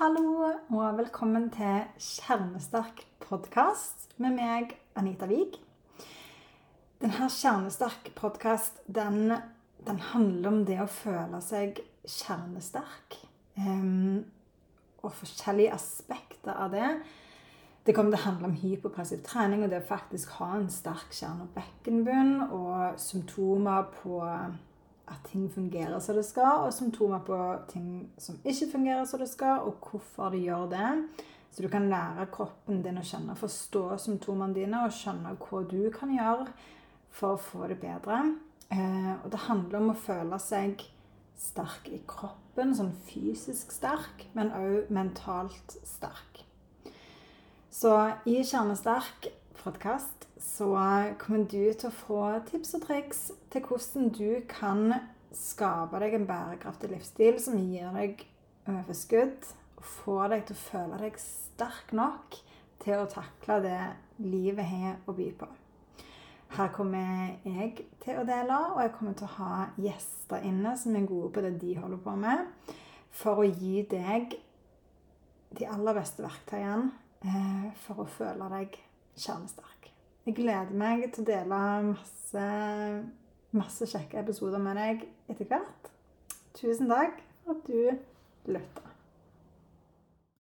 hallo, og velkommen til Kjernesterk podkast med meg, Anita Wiig. Denne Kjernesterk podkast, den, den, handler om det å føle seg kjernesterk. Um, og forskjellige aspekter av det. Det kommer til å handle om hypopressiv trening og det å faktisk ha en sterk kjerne- og bekkenbunn, og symptomer på at ting fungerer som det skal, og symptomer på ting som ikke fungerer som det skal, og hvorfor det gjør det. Så du kan lære kroppen din å kjenne, forstå symptomene dine og skjønne hva du kan gjøre for å få det bedre. Eh, og det handler om å føle seg sterk i kroppen, sånn fysisk sterk, men òg mentalt sterk. Så i Kjernesterk podkast så kommer du til å få tips og triks til hvordan du kan skape deg en bærekraftig livsstil som gir deg overskudd, og får deg til å føle deg sterk nok til å takle det livet har å by på. Her kommer jeg til å dele, og jeg kommer til å ha gjester inne som er gode på det de holder på med, for å gi deg de aller beste verktøyene eh, for å føle deg kjernesterk. Jeg gleder meg til å dele masse, masse kjekke episoder med deg etter hvert. Tusen takk for at du lytter.